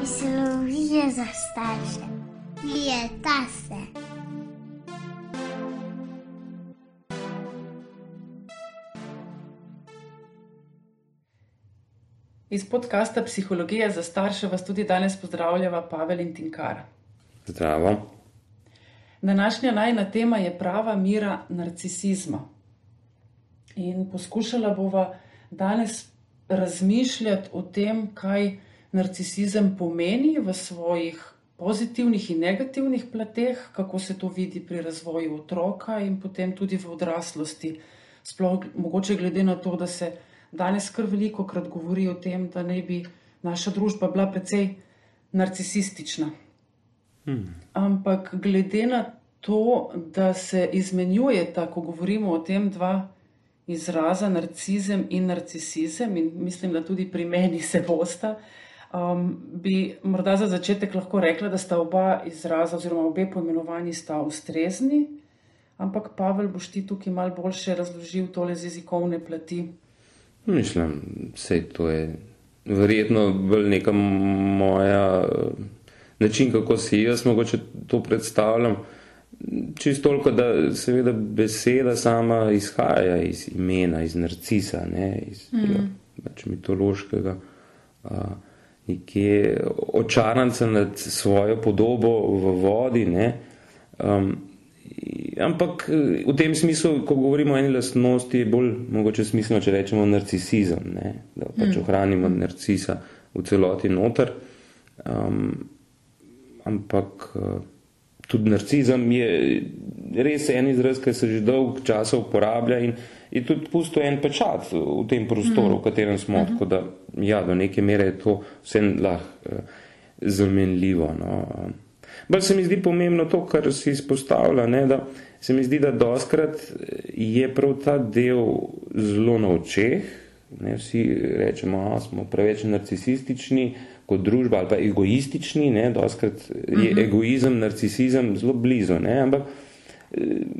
Mislijo za starše. Je ta se. Iz podcasta Psihologija za starše vas tudi danes pozdravljava Pavel in Tinkar. Zdravo. Današnja najna tema je prava mira narcisizma. In poskušala bova danes razmišljati o tem, kaj narcisizem pomeni v svojih pozitivnih in negativnih plateh, kako se to vidi pri razvoju otroka in potem tudi v odraslosti. Sploh mogoče glede na to, da se danes kar veliko krat govori o tem, da naj bi naša družba bila precej narcisistična. Hmm. Ampak glede na to, da se izmenjujeta, ko govorimo o tem, dva izraza, narcizem in narcisizem, in mislim, da tudi pri meni se bosta, um, bi morda za začetek lahko rekla, da sta oba izraza, oziroma obe pojmenovanji, sta ustrezni. Ampak, Pavel, boš ti tukaj malo boljše razložil tole z jezikovne plati. Mislim, da to je verjetno bolj neka moja način, kako si jaz mogoče to predstavljam. Čisto toliko, da seveda beseda sama izhaja iz imena, iz narcisa, ne, iz mm. tega pač mitološkega, a, nekje očaranca nad svojo podobo v vodi. Ne, um, ampak v tem smislu, ko govorimo o eni lastnosti, je bolj mogoče smiselno, če rečemo narcisizem, ne, da pač mm. ohranimo narcisa v celoti noter. Um, ampak tudi narcizem je res en izraz, ki se že dolg časa uporablja in je tudi pusto en pečat v tem prostoru, mm. v katerem smo. Mm -hmm. Tako da, ja, do neke mere je to vse lahko uh, zamenljivo. No. Bolj se mi zdi pomembno to, kar si izpostavlja, ne, da se mi zdi, da doskrat je prav ta del zelo na očeh. Ne, vsi rečemo, da smo preveč narcisistični, kot družba ali pa egoistični, ne, doskrat je mhm. -huh. egoizem, narcisizem zelo blizu, ne, ampak eh,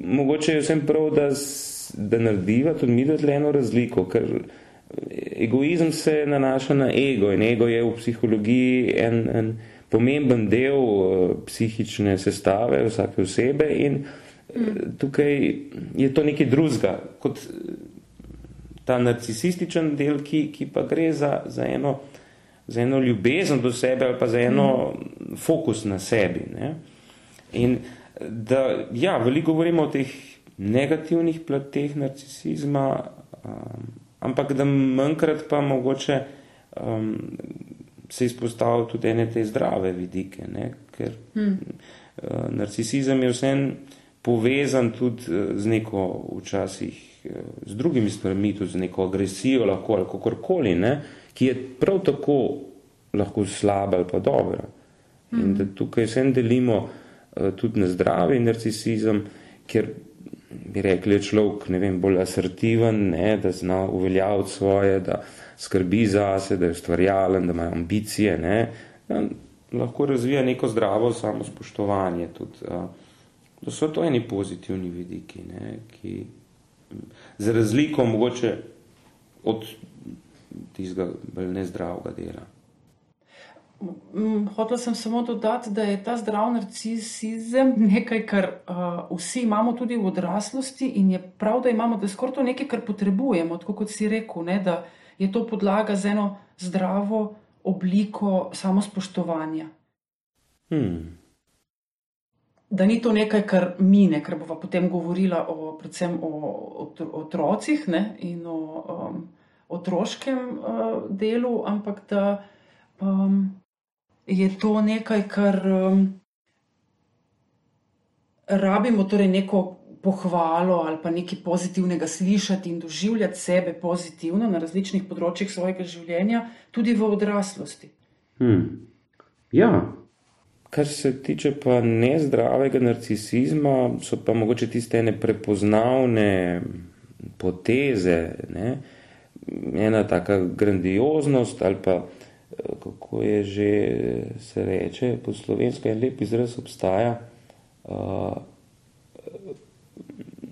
mogoče je vsem prav, da, da narediva tudi mi eno razliko, ker egoizem se nanaša na ego in ego je v psihologiji en, en pomemben del uh, psihične sestave vsake osebe in uh, tukaj je to nekaj drugega kot ta narcisističen del, ki, ki pa gre za, za eno za eno ljubezen do sebe ali pa za eno mm. fokus na sebi. Ne? In da, ja, veliko govorimo o teh negativnih plateh narcisizma, um, ampak da manjkrat pa mogoče um, se izpostavlja tudi ene te zdrave vidike, ne? ker mm. uh, narcisizem je vsem povezan tudi uh, z neko včasih uh, z drugimi stvarmi, tudi z neko agresijo lahko ali kakorkoli, ne? ki je prav tako lahko slaba ali pa dobra. Mm. In da tukaj vsem delimo uh, tudi na zdravi narcisizem, ker bi rekli, je človek vem, bolj asertiven, ne, da zna uveljaviti svoje, da skrbi za sebe, da je ustvarjalen, da ima ambicije. Ne, da lahko razvija neko zdravo samospoštovanje. Tudi, uh, da so to eni pozitivni vidiki, ne, ki za razliko mogoče od tistega bolj nezdravega dela. Hotela sem samo dodati, da je ta zdrav narcisizem nekaj, kar uh, vsi imamo tudi v odraslosti in je prav, da imamo, da je skoraj to nekaj, kar potrebujemo, tako kot si rekel, ne, da je to podlaga za eno zdravo obliko samospoštovanja. Hmm. Da ni to nekaj, kar mine, ker bova potem govorila o, predvsem o otrocih ne, in o um, otroškem uh, delu, ampak da um, je to nekaj, kar um, rabimo, torej neko pohvalo ali pa nekaj pozitivnega slišati in doživljati sebe pozitivno na različnih področjih svojega življenja, tudi v odraslosti. Hmm. Ja. Kar se tiče pa nezdravega narcisizma, so pa mogoče tiste neprepoznavne poteze, ne? ena taka grandioznost ali pa kako je že se reče, po slovensko en lep izraz obstaja, uh,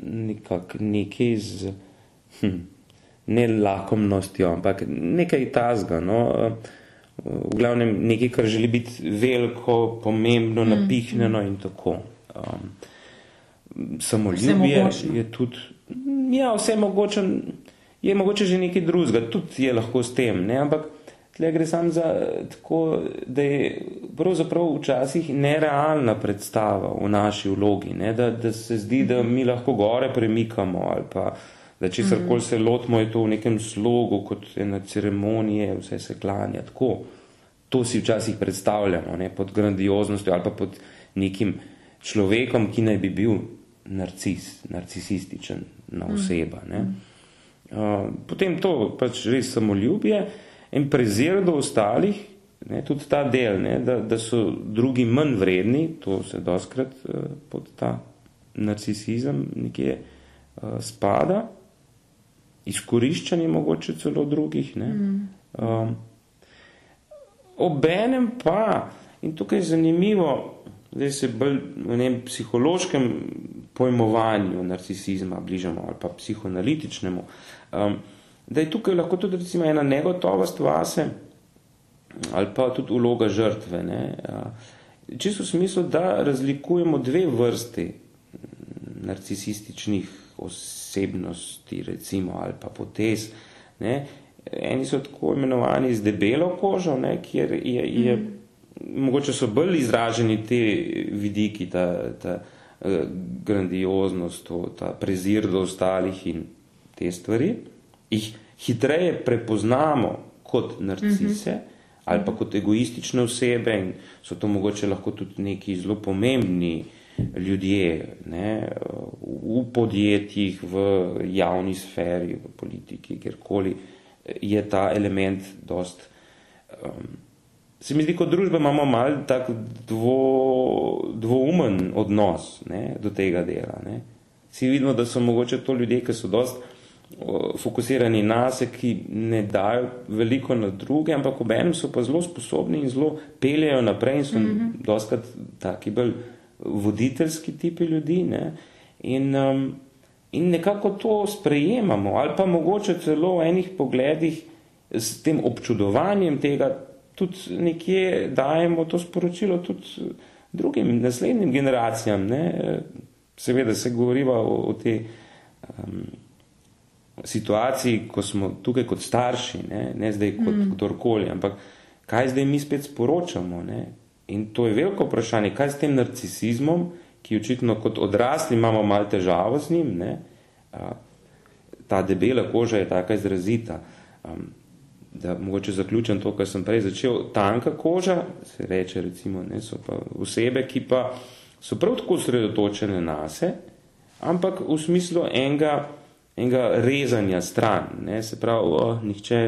nekak, nekaj z hm, ne lakomnostjo, ampak nekaj tazga. No, v glavnem nekaj, kar želi biti veliko, pomembno, mm. napihnjeno in tako. Um, samoljubje je tudi, ja, vse mogoče, je mogoče že nekaj drugega, tudi je lahko s tem, ne? ampak tle gre sam za tako, da je pravzaprav včasih nerealna predstava v naši vlogi, ne? da, da se zdi, da mi lahko gore premikamo ali pa da če se kol se lotimo, je to v nekem slogu, kot ena ceremonija, vse se klanja tako. To si včasih predstavljamo ne? pod grandioznostjo ali pa pod nekim človekom, ki naj bi bil narcis, narcisističen na oseba. Ne? Uh, potem to pač res samoljubje in prezir do ostalih, ne, tudi ta del, ne, da, da so drugi manj vredni, to se doskrat uh, pod ta narcisizem nekje uh, spada, izkoriščanje mogoče celo drugih. Ne. Um, obenem pa, in tukaj je zanimivo, zdaj se bolj v nekem psihološkem pojmovanju narcisizma bližamo ali pa psihoanalitičnemu, um, da je tukaj lahko tudi recimo ena negotovost vase ali pa tudi uloga žrtve. Ne? Čisto v smislu, da razlikujemo dve vrsti narcisističnih osebnosti recimo ali pa potez. Ne? Eni so tako imenovani z debelo kožo, ne? kjer je, je mm. mogoče so bolj izraženi te vidiki, ta, ta eh, grandioznost, to, ta prezir do ostalih in te stvari jih hitreje prepoznamo kot narcise mm -hmm. ali pa kot egoistične osebe in so to mogoče lahko tudi neki zelo pomembni ljudje ne, v podjetjih, v javni sferi, v politiki, kjerkoli je ta element dost. Um, se mi zdi, kot družba imamo mal tak dvo, dvoumen odnos ne, do tega dela. Ne. Si vidimo, da so mogoče to ljudje, ki so dost fokusirani na se, ki ne dajo veliko na druge, ampak ob enem so pa zelo sposobni in zelo peljajo naprej in so mm -hmm. doskrat taki bolj voditeljski tipi ljudi. Ne? In, um, in nekako to sprejemamo, ali pa mogoče celo v enih pogledih s tem občudovanjem tega tudi nekje dajemo to sporočilo tudi drugim, naslednjim generacijam. Ne? Seveda se govoriva o, o te um, situaciji, ko smo tukaj kot starši, ne, ne zdaj kot mm. kdorkoli, ampak kaj zdaj mi spet sporočamo. Ne? In to je veliko vprašanje, kaj s tem narcisizmom, ki očitno kot odrasli imamo malo težavo z njim, ne? A, ta debela koža je taka izrazita. Um, da mogoče zaključim to, kar sem prej začel, tanka koža, se reče recimo, ne, so pa osebe, ki pa so prav tako sredotočene na se, ampak v smislu enega enega rezanja stran. Ne? Se pravi, oh, nihče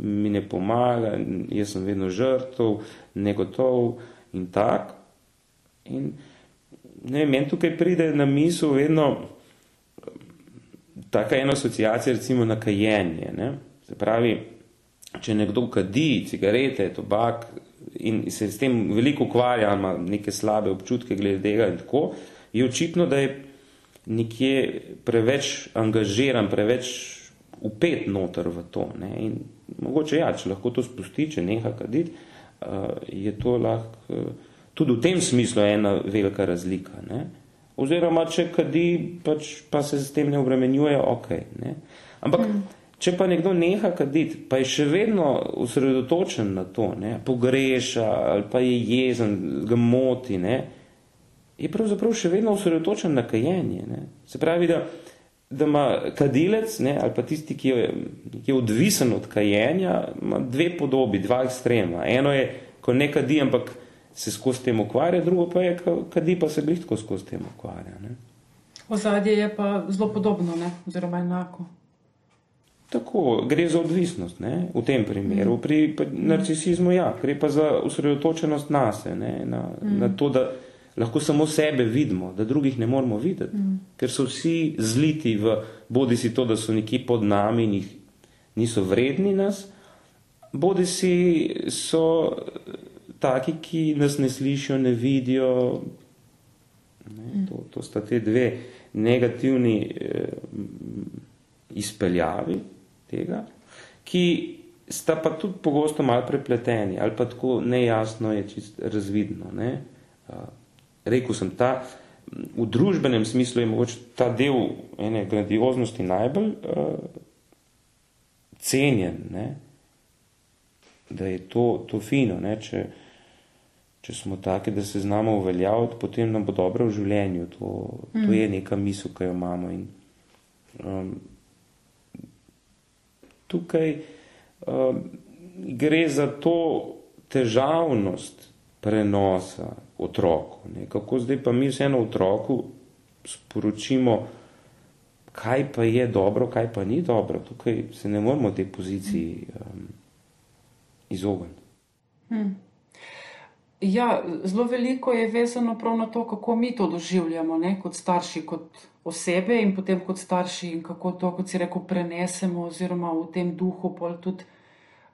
mi ne pomaga, jaz sem vedno žrtov, negotov in tak. In ne vem, meni tukaj pride na misel vedno taka ena asociacija recimo na kajenje. Ne? Se pravi, če nekdo kadi cigarete, tobak in se s tem veliko ukvarja, ima neke slabe občutke glede tega in tako, je očitno, da je nekje preveč angažiran, preveč upet noter v to. Ne? In mogoče ja, če lahko to spusti, če neha kaditi, uh, je to lahko uh, tudi v tem smislu ena velika razlika. Ne? Oziroma, če kadi, pač, pa se s tem ne obremenjuje, ok. Ne? Ampak, mm. če pa nekdo neha kaditi, pa je še vedno usredotočen na to, ne? pogreša ali pa je jezen, ga moti, ne? Je pravzaprav še vedno osredotočen na kajenje. Ne? Se pravi, da, da ima kadilec ne, ali pa tisti, ki je, ki je odvisen od kajenja, ima dve podobi, dva ekstrema. Eno je, ko ne kadi, ampak se skozi tem ukvarja, drugo pa je, ko kadi, pa se blihtko skozi tem ukvarja. Ne? Ozadje je pa zelo podobno, ne? oziroma enako. Tako, gre za odvisnost ne? v tem primeru. Mm. Pri narcisizmu ja, gre pa za usredotočenost na se, ne? na, mm. na to, da lahko samo sebe vidimo, da drugih ne moramo videti, mm. ker so vsi zliti v bodi si to, da so neki pod nami in jih niso vredni nas, bodi si so taki, ki nas ne slišijo, ne vidijo. Ne, mm. to, to sta te dve negativni eh, izpeljavi tega, ki sta pa tudi pogosto malo prepleteni ali pa tako nejasno je čist razvidno. Ne? Uh, rekel sem, ta, v družbenem smislu je mogoče ta del ene grandioznosti najbolj uh, cenjen, ne? da je to, to fino. Ne? Če, če smo taki, da se znamo uveljaviti, potem nam bo dobro v življenju. To, mm. to je neka misel, ki jo imamo. In, um, tukaj um, gre za to težavnost prenosa otroku. Ne? Kako zdaj pa mi vseeno otroku sporočimo, kaj pa je dobro, kaj pa ni dobro. Tukaj se ne moramo tej poziciji um, izogniti. Hmm. Ja, zelo veliko je vezano prav na to, kako mi to doživljamo, ne? kot starši, kot osebe in potem kot starši, in kako to, kot si rekel, prenesemo, oziroma v tem duhu pol tudi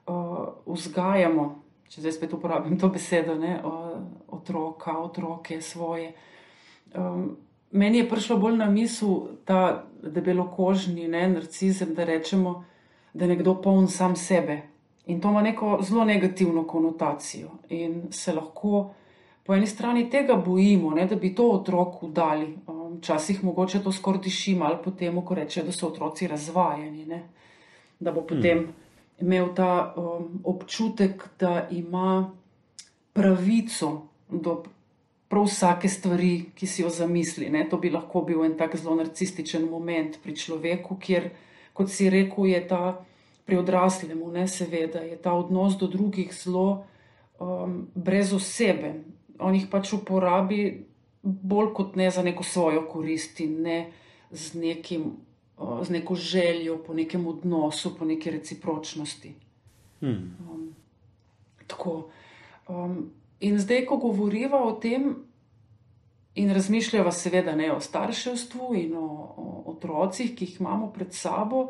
uh, vzgajamo. Če zdaj spet uporabim to besedo, ne? Otroka, otroke svoje. Um, meni je prišlo bolj na misel ta debelokožni ne? narcizem, da rečemo, da je nekdo poln sam sebe. In to ima neko zelo negativno konotacijo. In se lahko po eni strani tega bojimo, ne, da bi to otroku dali. Um, včasih um, mogoče to skoraj diši malo po tem, ko reče, da so otroci razvajeni. Ne, da bo potem hmm. Imel ta um, občutek, da ima pravico do prav vsake stvari, ki si jo zamisli. Ne. To bi lahko bil en tak zelo narcističen moment pri človeku, kjer, kot si rekel, je ta pri odraslemu, ne seveda, je ta odnos do drugih zelo um, brezoseben. On jih pač uporabi bolj kot ne za neko svojo korist in ne z, nekim, z neko željo po nekem odnosu, po neki recipročnosti. Hmm. Um, tako. Um, in zdaj, ko govoriva o tem. In razmišljamo, seveda, ne o starševstvu in o, o otrocih, ki jih imamo pred sabo,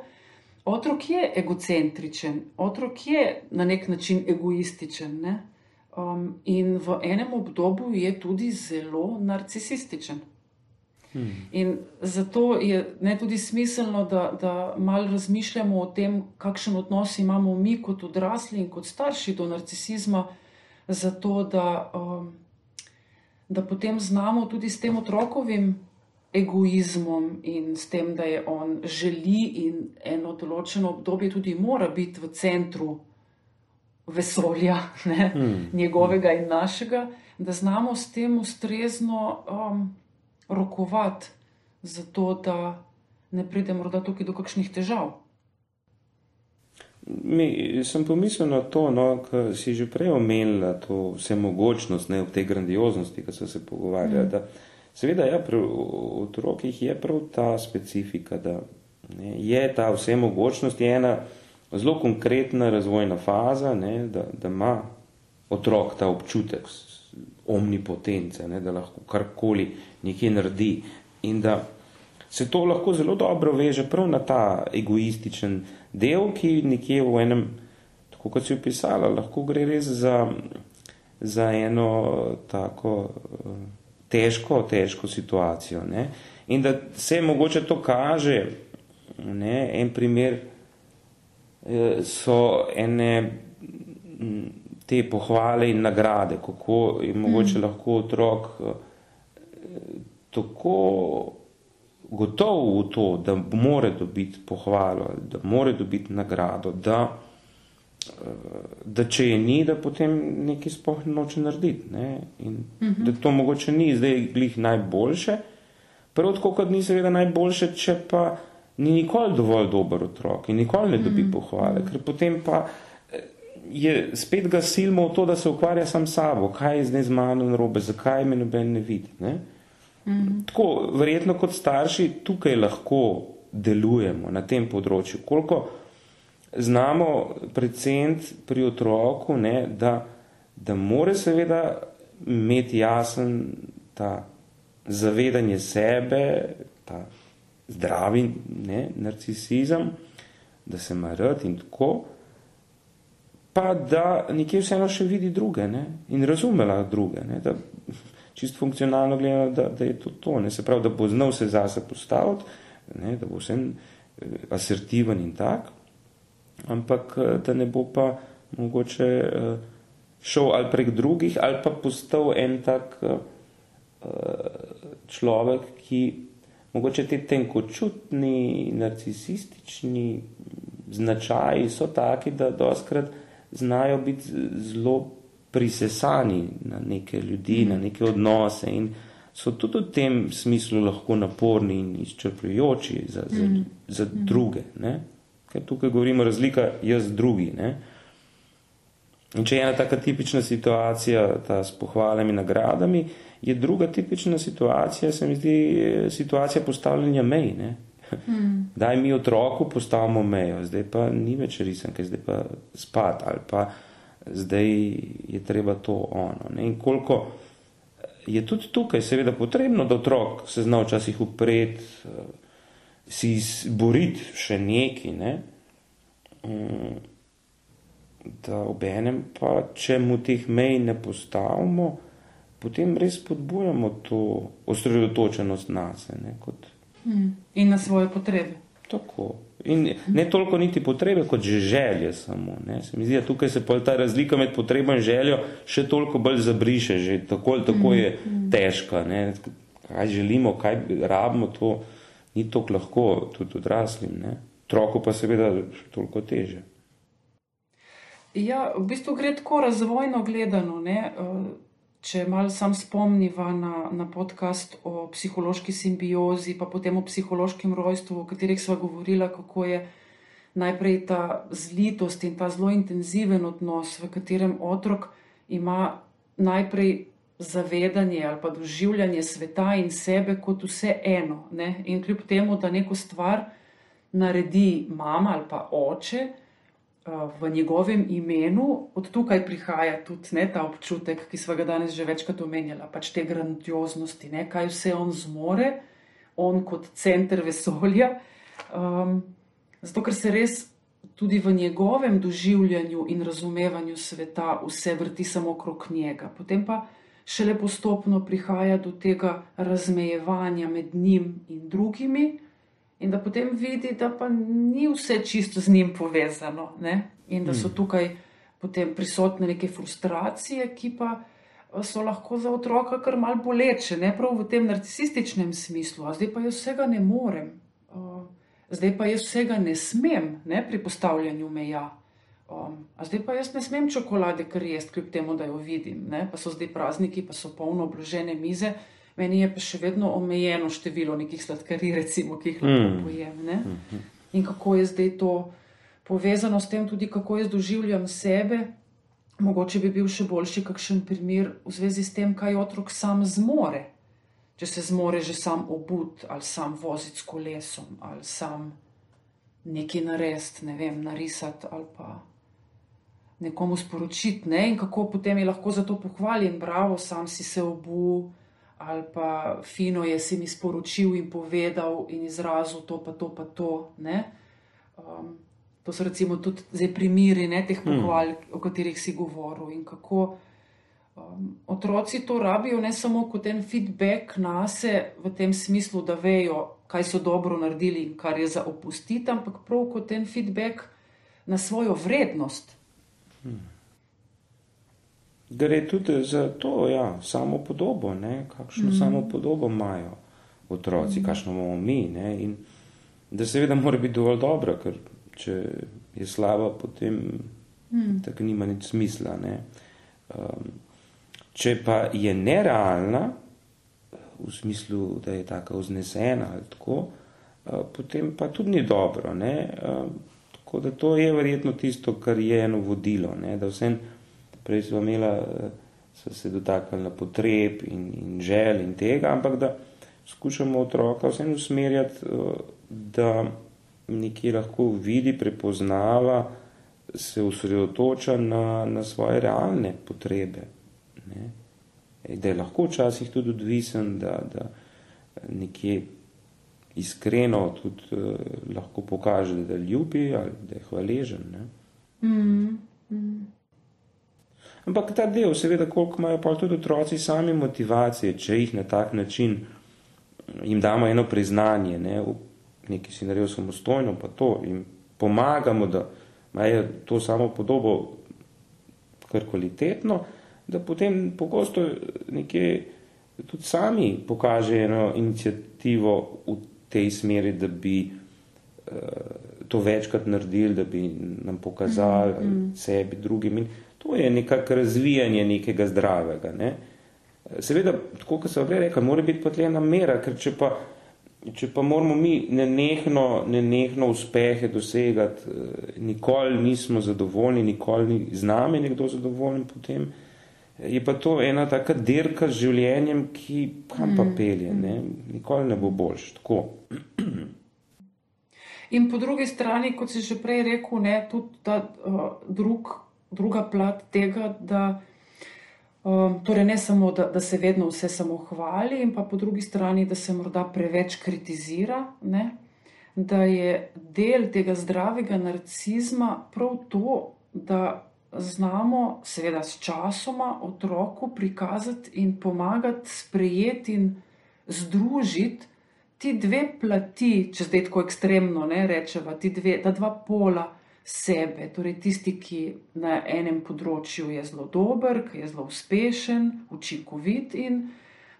otrok je egocentričen, otrok je na nek način egoističen. Ne? Um, in v enem obdobju je tudi zelo narcisističen. Hmm. In zato je ne tudi smiselno, da, da malo razmišljamo o tem, kakšen odnos imamo mi kot odrasli in kot starši do narcisizma, zato da, um, da potem znamo tudi s tem otrokovim egoizmom in s tem, da je on želi in eno določeno obdobje tudi mora biti v centru vesolja, ne, hmm. njegovega in našega, da znamo s tem ustrezno um, rokovati, zato da ne pride morda tukaj do kakšnih težav. Mi, sem pomislil na to, no, kar si že prej omenila, to vse mogočnost, ne v tej grandioznosti, ki so se pogovarjali. Hmm. Seveda, ja, pri otrokih je prav ta specifika, da ne, je ta vse mogočnost, je ena zelo konkretna razvojna faza, ne, da, da ima otrok ta občutek omnipotence, ne, da lahko karkoli nekje naredi in da se to lahko zelo dobro veže prav na ta egoističen del, ki nekje v enem, tako kot si opisala, lahko gre res za, za eno tako. Težko, težko situacijo. Ne? In da se mogoče to kaže, ne? en primer eh, so ene te pohvale in nagrade, kako je mogoče mm. lahko otrok eh, tako gotov v to, da more dobiti pohvalo, da more dobiti nagrado, da da če je ni, da potem nekaj sploh noče narediti. Ne? In uh mhm. -huh. da to mogoče ni zdaj glih najboljše. Prav tako, kot ni seveda najboljše, če pa ni nikoli dovolj dober otrok in nikoli ne dobi uh mhm. -huh. pohvale, ker potem pa eh, je spet ga silmo v to, da se ukvarja sam sabo, kaj je zdaj z mano narobe, zakaj me noben ne vidi. Ne? Mhm. Tako, verjetno kot starši tukaj lahko delujemo na tem področju. Koliko znamo predvsem pri otroku, ne, da, da more seveda imeti jasen ta zavedanje sebe, ta zdravi ne, narcisizem, da se ima rad in tako, pa da nekje vseeno še vidi druge ne, in razumela druge, ne, da čist funkcionalno gledano, da, da je to to, ne, se pravi, da bo znal se zase postaviti, ne, da bo vsem eh, asertiven in tak, ampak da ne bo pa mogoče šel ali prek drugih, ali pa postal en tak človek, ki mogoče te tenkočutni, narcisistični značaji so taki, da doskrat znajo biti zelo prisesani na neke ljudi, na neke odnose in so tudi v tem smislu lahko naporni in izčrpljujoči za, za, mm. za druge. Ne? Ker tukaj govorimo razlika jaz drugi. Ne? In če je ena taka tipična situacija, ta s pohvalami nagradami, je druga tipična situacija, se mi zdi, situacija postavljanja mej. Hmm. Daj mi otroku postavimo mejo, zdaj pa ni več risanke, zdaj pa spat ali pa zdaj je treba to ono. Ne? In koliko je tudi tukaj seveda potrebno, da otrok se zna včasih upreti, si izboriti še neki, ne? Mm, da obenem pa, če mu teh mej ne postavimo, potem res podbujamo to osredotočenost na sebe. Kot... Hmm. In na svoje potrebe. Tako. In ne toliko niti potrebe, kot že želje. Samo, se mi zdi, da tukaj se ta razlika med potrebo in željo še toliko bolj zabriše, že tako, tako je hmm. težka. Ne? Kaj želimo, kaj rabimo, to ni tako lahko, tudi odraslim. Otroku pa seveda še toliko teže. Ja, v bistvu gre tako razvojno gledano. Ne? Če malo sam spomniva na, na podcast o psihološki simbiozi, pa potem o psihološkem rojstvu, o katerih sva govorila, kako je najprej ta zlitost in ta zelo intenziven odnos, v katerem otrok ima najprej zavedanje ali pa doživljanje sveta in sebe kot vse eno. Ne? In kljub temu, da neko stvar naredi mama ali pa oče, v njegovem imenu, od tukaj prihaja tudi ne, ta občutek, ki smo ga danes že večkrat omenjali, pač te grandioznosti, ne, kaj vse on zmore, on kot center vesolja. Um, zato, ker se res tudi v njegovem doživljanju in razumevanju sveta vse vrti samo okrog njega. Potem pa šele postopno prihaja do tega razmejevanja med njim in drugimi in da potem vidi, da pa ni vse čisto z njim povezano ne? in da so hmm. tukaj potem prisotne neke frustracije, ki pa eh, so lahko za otroka kar mal boleče, ne prav v tem narcisističnem smislu, a zdaj pa jaz vsega ne morem, uh, zdaj pa jaz vsega ne smem ne? pri postavljanju meja. Um, a zdaj pa jaz ne smem čokolade kar jesti, kljub temu, da jo vidim, ne? pa so zdaj prazniki, pa so polno obložene mize. Meni je pa še vedno omejeno število nekih sladkarij, recimo, ki jih lahko mm. pojem. Ne? Mm. In kako je zdaj to povezano s tem, tudi kako jaz doživljam sebe. Mogoče bi bil še boljši kakšen primer v zvezi s tem, kaj otrok sam zmore. Če se zmore že sam obud, ali sam voziti s kolesom, ali sam nekaj narediti, ne vem, narisati ali pa nekomu sporočiti. Ne? In kako potem je lahko za to pohvaljen, bravo, sam si se obud ali pa fino je si mi sporočil in povedal in izrazil to, pa to, pa to. Um, to so recimo tudi zdaj primiri ne, teh hmm. pohval, hmm. o katerih si govoril in kako. Um, otroci to rabijo ne samo kot en feedback na sebe, v tem smislu, da vejo, kaj so dobro naredili in kar je za opustiti, ampak prav kot en feedback na svojo vrednost. Hmm gre tudi za to, ja, samo podobo, ne, kakšno mm. samo podobo imajo otroci, mm. kakšno imamo mi. Ne, in da seveda mora biti dovolj dobra, ker če je slaba, potem mm. tako nima nič smisla. Ne. Um, če pa je nerealna, v smislu, da je tako vznesena ali tako, uh, potem pa tudi ni dobro. Ne. Um, tako da to je verjetno tisto, kar je eno vodilo, ne, da vsem prej smo imeli, eh, so se dotaknili potreb in, in žel in tega, ampak da skušamo otroka vseeno usmerjati, eh, da nekje lahko vidi, prepoznava, se usredotoča na, na svoje realne potrebe. Ne? Da je lahko včasih tudi odvisen, da, da nekje iskreno tudi uh, lahko pokaže, da ljubi ali da je hvaležen. Mm, mm. Ampak ta del, seveda, koliko imajo pa tudi otroci sami motivacije, če jih na tak način jim damo eno priznanje, ne, nekaj si naredil samostojno, pa to jim pomagamo, da imajo to samo podobo kar kvalitetno, da potem pogosto nekje tudi sami pokažejo eno inicijativo v tej smeri, da bi uh, to večkrat naredili, da bi nam pokazali mm -hmm. sebi, drugim. In to je nekako razvijanje nekega zdravega. Ne? Seveda, tako kot sem prej rekel, mora biti ena mera, ker če pa, če pa moramo mi nenehno, nenehno uspehe dosegati, eh, nikoli nismo zadovoljni, nikoli ni z nami nekdo zadovoljen, potem je pa to ena taka dirka z življenjem, ki kam pa mm. pelje, ne? nikoli ne bo boljš. Tako. In po drugi strani, kot si že prej rekel, ne, tudi ta uh, drug, druga plat tega, da um, torej ne samo, da, da se vedno vse samo hvali, in pa po drugi strani, da se morda preveč kritizira, ne, da je del tega zdravega narcizma prav to, da znamo, seveda s časoma, otroku prikazati in pomagati sprejeti in združiti ti dve plati, če zdaj tako ekstremno ne, rečeva, ti dve, ta dva pola sebe, torej tisti, ki na enem področju je zelo dober, ki je zelo uspešen, učinkovit in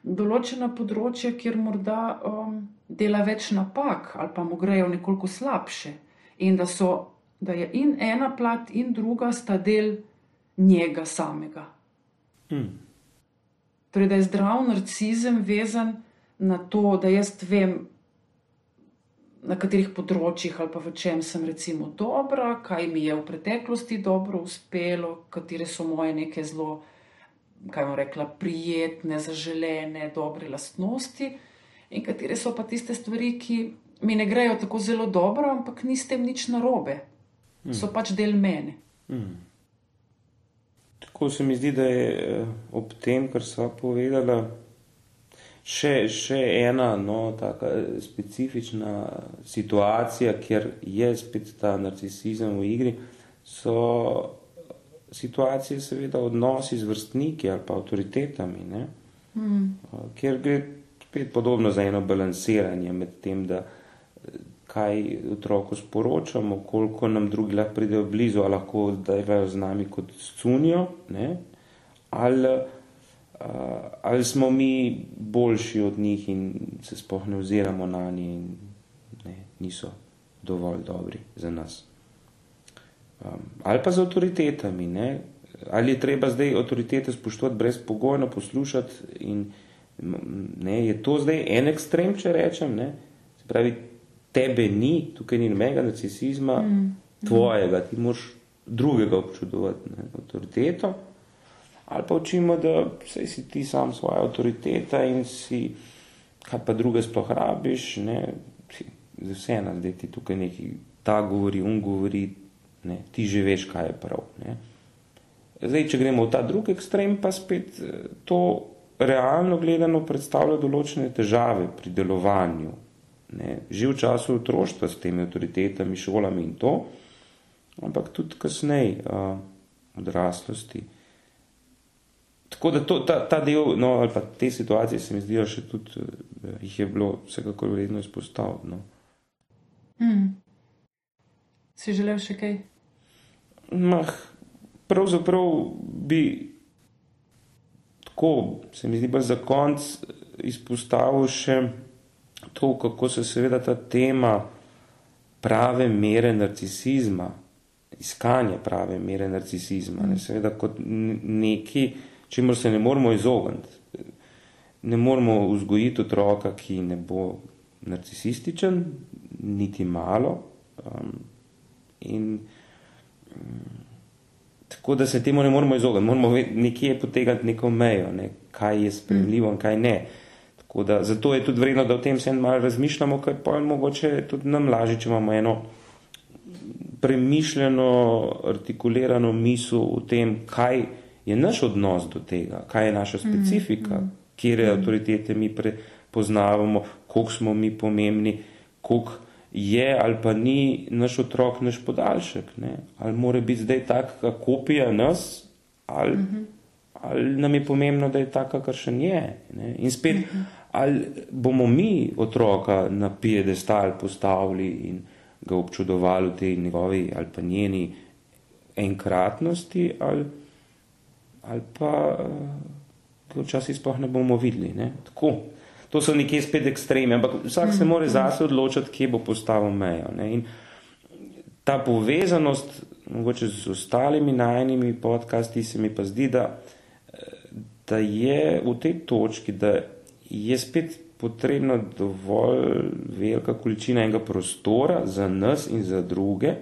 določena področja, kjer morda um, dela več napak ali pa mu grejo nekoliko slabše in da, so, da je in ena plat in druga sta del njega samega. Hmm. Torej, da je zdrav narcizem vezan na to, da jaz vem, na katerih področjih ali pa v čem sem recimo dobra, kaj mi je v preteklosti dobro uspelo, katere so moje neke zelo, kaj bom rekla, prijetne, zaželene, dobre lastnosti in katere so pa tiste stvari, ki mi ne grejo tako zelo dobro, ampak ni s tem nič narobe. Mm. So pač del mene. Mm. Tako se mi zdi, da je eh, ob tem, kar sva povedala, Še, še ena no, tako specifična situacija, kjer je spet ta narcisizem v igri, so situacije, seveda, odnosi z vrstniki ali pa avtoritetami, mm. kjer gre spet podobno za eno balansiranje med tem, da kaj otroku sporočamo, koliko nam drugi lahko pridejo blizu, ali lahko dajo z nami kot cunijo, ne? ali ali smo mi boljši od njih in se sploh ne oziramo na njih in ne, niso dovolj dobri za nas. Um, ali pa z avtoritetami, ne? ali je treba zdaj avtoritete spoštovati brezpogojno, poslušati in ne, je to zdaj en ekstrem, če rečem, ne? se pravi, tebe ni, tukaj ni nobenega narcisizma, mm. tvojega, ti moraš drugega občudovati, ne? avtoriteto ali pa učimo, da sej si ti sam svoja avtoriteta in si, kaj pa druge sploh rabiš, ne, vse ena, da ti tukaj neki ta govori, un govori, ne, ti že veš, kaj je prav. Ne. Zdaj, če gremo v ta drugi ekstrem, pa spet to realno gledano predstavlja določene težave pri delovanju. Ne. Že v času otroštva s temi avtoritetami, šolami in to, ampak tudi kasneje, uh, odraslosti. Tako da to, ta, ta del, no, ali pa te situacije, se mi zdijo še tudi, eh, jih je bilo vsekakor vredno izpostaviti. No. Hmm. Si želel še kaj? Mah, pravzaprav bi tako, se mi zdi, pa za konc izpostavil še to, kako se seveda ta tema prave mere narcisizma, iskanje prave mere narcisizma, ne, seveda kot neki čemu se ne moramo izogniti. Ne moramo vzgojiti otroka, ki ne bo narcisističen, niti malo. Um, in, um, tako da se temu ne moramo izogniti, moramo nekje potegati neko mejo, ne, kaj je spremljivo in kaj ne. Da, zato je tudi vredno, da o tem vsem malo razmišljamo, ker pa je mogoče tudi nam lažje, če imamo eno premišljeno, artikulirano misel o tem, kaj je naš odnos do tega, kaj je naša specifika, mm, mm, kje avtoritete mi prepoznavamo, koliko smo mi pomembni, koliko je ali pa ni naš otrok naš podaljšek. Ne? Ali mora biti zdaj taka kopija nas, ali, mm -hmm. ali nam je pomembno, da je taka, kar še je. Ne? In spet, mm -hmm. ali bomo mi otroka na piedestal postavili in ga občudovali v tej njegovi ali pa njeni enkratnosti, ali, ali pa ga včasih sploh ne bomo videli. Ne? Tako. To so nekje spet ekstreme, ampak vsak se mora zase odločiti, kje bo postavil mejo. Ne? In ta povezanost, mogoče z ostalimi najnimi podcasti, se mi pa zdi, da, da je v tej točki, da je spet potrebna dovolj velika količina enega prostora za nas in za druge,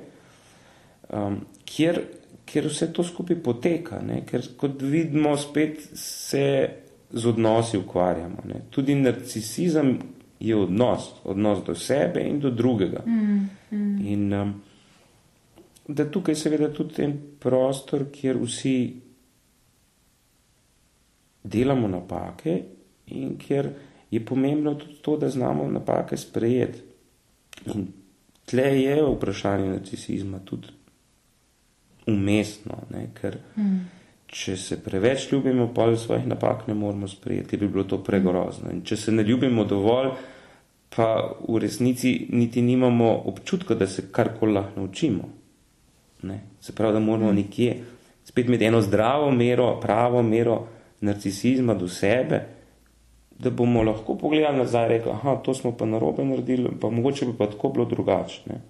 um, kjer, kjer vse to skupaj poteka. Ne? Ker kot vidimo, spet se z odnosi ukvarjamo. Ne? Tudi narcisizem je odnos, odnos do sebe in do drugega. Mm, mm. In um, da tukaj seveda tudi en prostor, kjer vsi delamo napake in kjer je pomembno tudi to, da znamo napake sprejeti. In tle je vprašanje narcisizma tudi umestno, ne? ker mm. če se preveč ljubimo, pa svojih napak ne moramo sprejeti, bi bilo to pregrozno. In če se ne ljubimo dovolj, pa v resnici niti nimamo občutka, da se karkoli lahko naučimo. Ne? Se pravi, da moramo mm. nekje spet imeti eno zdravo mero, pravo mero narcisizma do sebe, da bomo lahko pogledali nazaj in rekli, da to smo pa narobe naredili, pa mogoče bi pa tako bilo drugače, ne?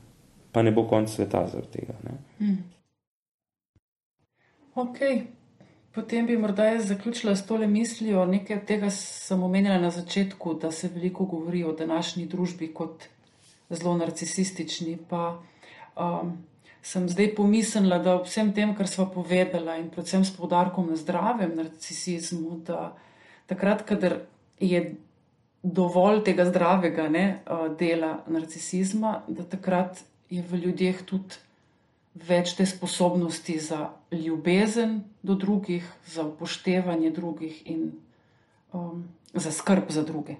pa ne bo konc sveta zaradi tega. Mm. Ok, potem bi morda jaz zaključila s tole mislijo. Nekaj tega sem omenila na začetku, da se veliko govori o današnji družbi kot zelo narcisistični. Pa, um, sem zdaj pomislila, da ob vsem tem, kar smo povedala, in predvsem s poudarkom na zdravem narcisizmu, da takrat, kadar je dovolj tega zdravega ne, dela narcisizma, da takrat je v ljudeh tudi več te sposobnosti za ljubezen do drugih, za upoštevanje drugih in um, za skrb za druge.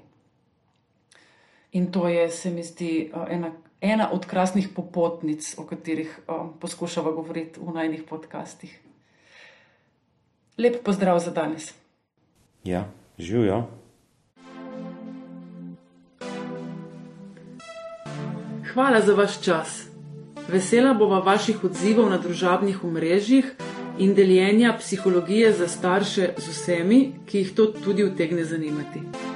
In to je, se mi zdi, ena ena od krasnih popotnic, o katerih um, poskušamo govoriti v najnih podcastih. Lep pozdrav za danes. Ja, živijo. Hvala za vaš čas. Vesela bova vaših odzivov na družabnih omrežjih in deljenja psihologije za starše z vsemi, ki jih to tudi utegne zanimati.